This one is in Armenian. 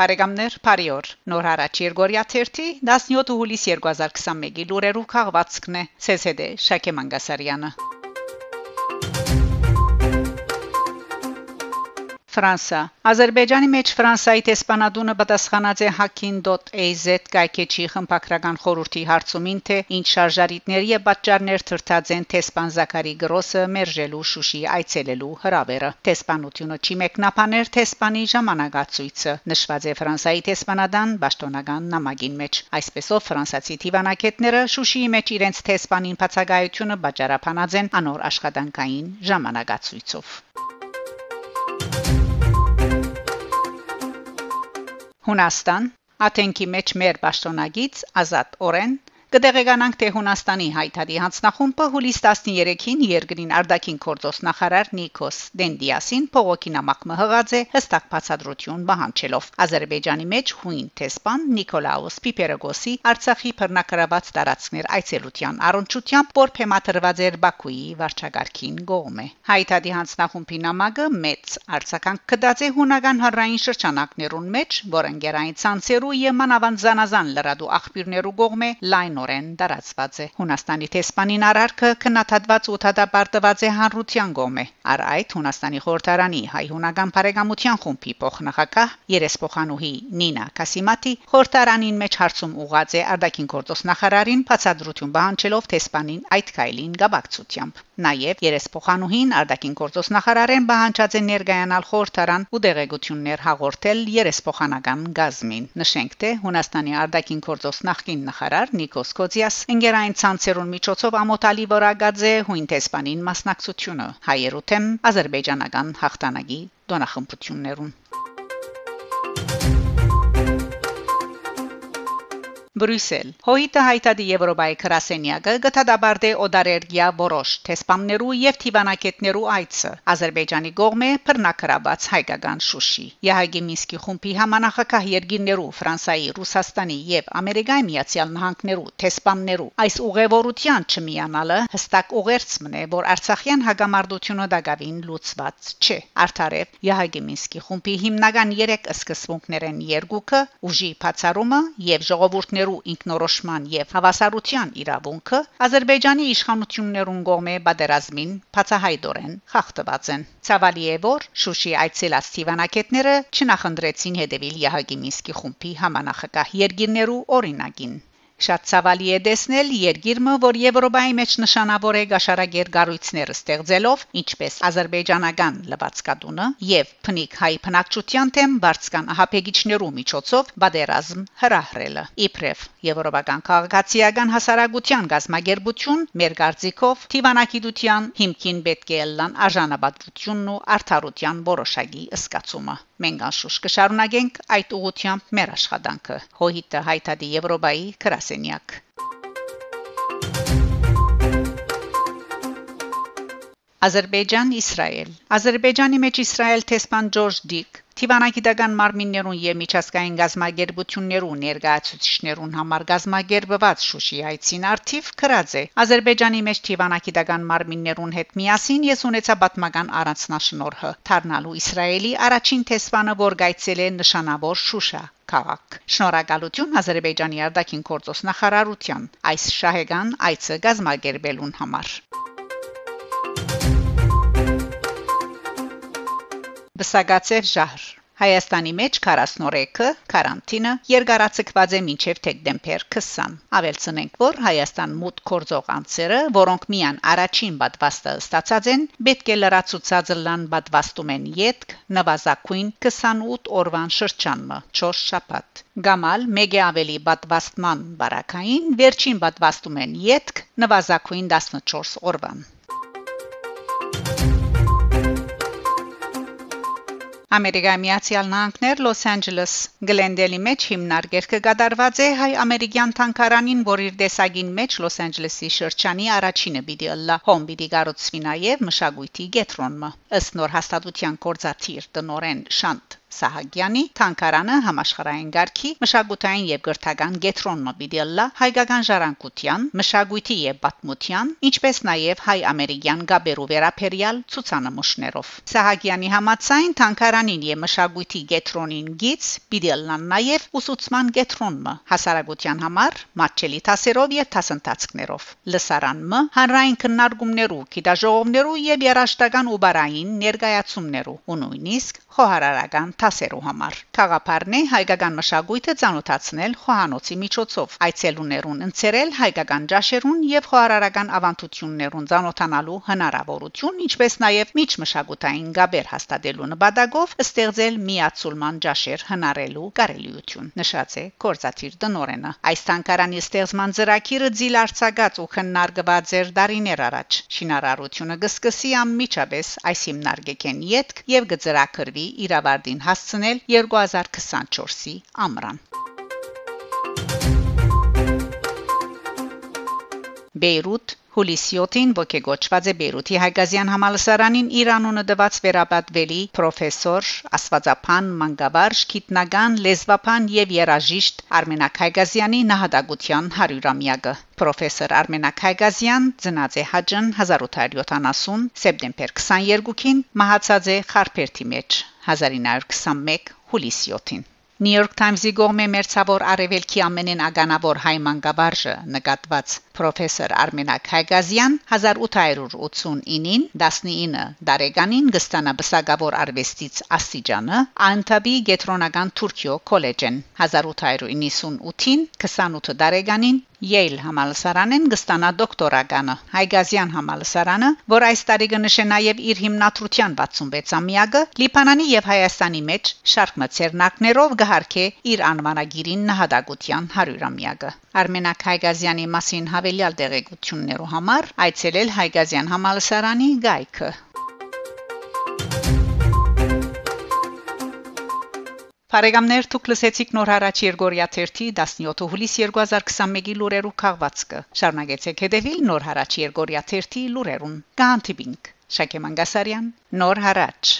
Բարեկամներ, բարի օր։ Նոր հարաճ Երգորիա 30 17 հուլիս 2021-ի լուրերով քաղվածքն է ՑՍԴ Շակե Մանգասարյանը։ Ֆրանսա Ադրբեջանի մեջ Ֆրանսայի տեսփանադունը պատասխանած է hacking.az կայքեչի խմբակրական խորհրդի հարցումին թե ինչ շարժարիտներ եւ պատճառներ թրթած են տեսփան Զաքարի Գրոսը մերժելու Շուշի այցելելու հրավերը տեսփանությունը չի մեկնաբաներ տեսփանի ժամանակացույցը նշված է Ֆրանսայի տեսփանադան պաշտոնական նամակին մեջ այսպեսով ֆրանսացի դիվանագետները Շուշիի մեջ իրենց տեսփանին բացակայությունը պատճառաբանած են անոր աշխատանքային ժամանակացույցով Հունաստան Աթենքի մեջ մեր պաշտոնագից Ազատ Օրեն Կդեղեկանանք թե Հունաստանի հայտարարի հանձնախումբը հուլիս 13-ին երկրին արտաքին գործոս նախարար Նիկոս Դենդիասին փողոքի նամակ մհղած է հստակ բացատրություն բանջելով Ադրբեջանի մեջ հույն տեսփան Նիկոլաուս Պիպերոգոսի Արցախի բռնակրաված տարածքներ այցելության առընչությամբ որ փեմատրված էր Բաքուի վարչագարքին գողմե հայտարարի հանձնախումբի նամակը մեծ արցական կդած է հունական հռային շրջանակներուն մեջ որ ընկերային ցանցերու եւ մանավանդ զանազան լրադու աղբյուրներու գողմե լայն անորեն տարածված է Հունաստանի տեսփանին արարքը քննադատված ու թադապարտված է հանրության գոմե առ այդ Հունաստանի խորհրդարանի հայ-հունական բարեկամության խումբի փոխնախակահ երեսփոխանուհի Նինա Կասիմատի խորհրդարանին մեջ հարցում ուղղած է արտաքին գործոս նախարարին բացադրություն բանջելով տեսփանին այդ քայլին գաբակցությամբ Նաև երեսփոխանուհին արտաքին գործոս նախարարեն բանջած է ներկայանալ խորհրդարան ու դեղեցություններ հաղորդել երեսփոխանական գազմին նշենք թե Հունաստանի արտաքին գործոս նախկին նախարար Նիկոս Կոզիաս ընկերային ցանցերուն միջոցով ամոթալի վարագած է հույն տեսփանին մասնակցությունը հայերու թեմ ազերբայջանական հաղթանակի դոնախմբություններուն Բրյուսել Հոյիտը հայտարարի Եվրոպայի քրասենյակը գտադաբարդե օդարերգիա որոշ տեսփամներու եւ թիվանակետներու այցը Ադրբեջանի գողմե բռնակրաբաց հայկական Շուշի Յահագի Մինսկի խումբի համանախակահ երկիրներու Ֆրանսայի, Ռուսաստանի եւ Ամերիկայի Միացյալ Նահանգներու տեսփամներու այս ուղևորության չմիանալը հստակ ուղերձ մնե որ Արցախյան հագամարտությունը դակավին լուծված չէ Արդարև Յահագի Մինսկի խումբի հիմնական 3 սկզբունքներեն երկուքը ուժի բացառումը եւ ժողովուրդների ազգերու ինքնորոշման եւ հավասարության իրավունքը Ադրբեջանի իշխանություններուն գոմե բادرազմին բացահայտորեն խախտված են։ Ցավալի է, որ Շուշի այցելած Ստիվանակետները չնախնդրեցին հետևել Յահագի Մինսկի խումբի համանախագահ երկիրներու օրինակին։ Շատ ցավալի է տեսնել երկիրը, որ Եվրոպայի մեջ նշանավոր է գաշարագեր գառույցները ստեղծելով, ինչպես ազերբայջանական լվացկատունը եւ փնիկ հայ փնակչության թեմ բարձկան ահապեգիչներու միջոցով բادرազմ հրահրելը։ Իբրև Եվրոպական քաղաքացիական հասարակության գազմագերբություն մեր կարծիքով Տիվանագիտության հիմքին պետք է լան արժանապատվությունն ու արդարության որոշակի սկացումը։ Մենք անշուշտ կշարունակենք այդ ուղությամբ մեր աշխատանքը։ Հոհիտը հայտարարի Եվրոպայի գրասենյակ։ Ադրբեջան Իսրայել Ադրբեջանի մեջ Իսրայել տեսփան Ջորջ Դիկ Տիվանագիտական մարմիններուն եւ միջազգային գազագերբություններուն ներկայացուցիչներուն համար գազագերբված Շուշի այցին արդիվ քրած է. Ադրբեջանի մեջ Տիվանագիտական մարմիններուն հետ միասին ես ունեցա պատմական առանցնաշնորհը Թարնալու Իսրայելի առաջին տեսփանը որ գայցել է նշանավոր Շուշա քաղաք։ Շնորհակալություն Ադրբեջանի արտաքին գործոս նախարարության այս շահեգան այցը գազագերբելուն համար։ Բսագացեր ժահր. Հայաստանի մեջ 43-ը կարանտինը երկարացկված է մինչև դեկտեմբեր 20։ Ավելցնենք, որ Հայաստան մուտ կորձող անձերը, որոնք միան առաջին բադվաստը ստացած են, պետք է լրացուցած լան բադվաստում են յետք նվազագույն 28 օրվան շրջանը 4 շաբաթ։ Գամալ մեկ է ավելի բադվաստման բարակային, վերջին բադվաստում են յետք նվազագույն 14 օրվան։ Ամերիկայի Միացյալ Նահանգներ Լոս Անջելես Գլենդելի մեջ հիմնարկեր կգադարված է հայ-ամերիկյան թանկարանին, որ իր դեսագին մեջ Լոս Անջելեսի շրջանի առաջինը պիտի ըլլա։ Հոմ պիտի գառուցվի նաև մշակույթի գետրոնը։ Ըստ նոր հաստատության կորզաթիր տնորեն Շանտ Սահակյանի Թանկարանը համաշխարհային ղարքի մշակութային եւ գրթական գետրոնը բիդելլա հայկական ժառանգության, մշակույթի եւ պատմության, ինչպես նաեւ հայ-ամերիկյան գաբերու վերապերյալ ցուցանմուշներով։ Սահակյանի համացայն Թանկարանին եւ մշակույթի գետրոնին գից բիդելլան նաեւ ուսուցման գետրոնը հասարակության համար մատչելի տասերով եւ տասընթացքներով։ Լսարանը հանրային քննարկումներու, գիտաժողովներու եւ երաշտական ու բարային ներկայացումներու ու նույնիսկ խոհարարական տասերու համար։ Խաղապարնի հայկական մշակույթը ցանոթացնել խոհանոցի միջոցով, այցելուներուն ընծերել հայկական ջաշերուն եւ խոհարարական ավանդություններուն ցանոթանալու հնարավորություն, ինչպես նաեւ միջմշակութային գաբեր հաստատելու նպատակով ստեղծել միացուլման ջաշեր հնարելու կարելիություն։ Նշած է կորզաթիր դնորենը։ Այս տանկարանի ստեղծման ծրագիրը ձիլ արցակած ու քննարկված էր դարիներ առաջ։ Շինարարությունը գսկսի ամիջապես այս հիմնարկեկեն յետք եւ գծրակրվի իրավարդին հասցնել 2024-ի ամռան։ Բեյրութ Հուլիսի 7-ին ողեգոճված է Բեյրութի Հայգազյան համալսարանին Իրանունը դված վերաբատվելի պրոֆեսոր Ասվածապան Մանգավարժ գիտնական լեզվապան եւ երաժիշտ Արմենակ Հայգազյանի նահատակության 100-ամյակը Պրոֆեսոր Արմենակ Հայգազյան ծնած է Հաջն 1870 սեպտեմբեր 22-ին մահացած է Խարփերթի մեջ 1921 հուլիսի 7-ին New York Times-ի գոմե մերցավոր արևելքի ամենեն ագանավոր հայ մանկաբարձը նկատված պրոֆեսոր Արմենակ Հայգազյան 1889-ին 19 դարեգանին գստանա բսակավոր արվեստից աստիճանը Անտաբի գետրոնական Թուրքիո քոլեջեն 1898-ին 28 դարեգանին Yale համալսարանեն գստանա դոկտորականը Հայգազյան համալսարանը, որ այս տարի կնշե նաև իր հիմնադրության 66-ամյակը, Լիբանանի եւ Հայաստանի մեջ շարք մցերնակներով գահարքե իր անվանագիրին նահատակության 100-ամյակը։ Արմենակ Հայգազյանի մասին հավելյալ տեղեկություններով համար այցելել Հայգազյան համալսարանի գայքը Փարեգամներ դուք լսեցիք նոր հարաճ Երգորիա 1-ի 17 հուլիս 2021-ի լուրերու քաղվածքը։ Շարունակեցեք հետևել նոր հարաճ Երգորիա 1-ի լուրերուն։ Գանտիբինգ Շակե Մանգասարյան նոր հարաճ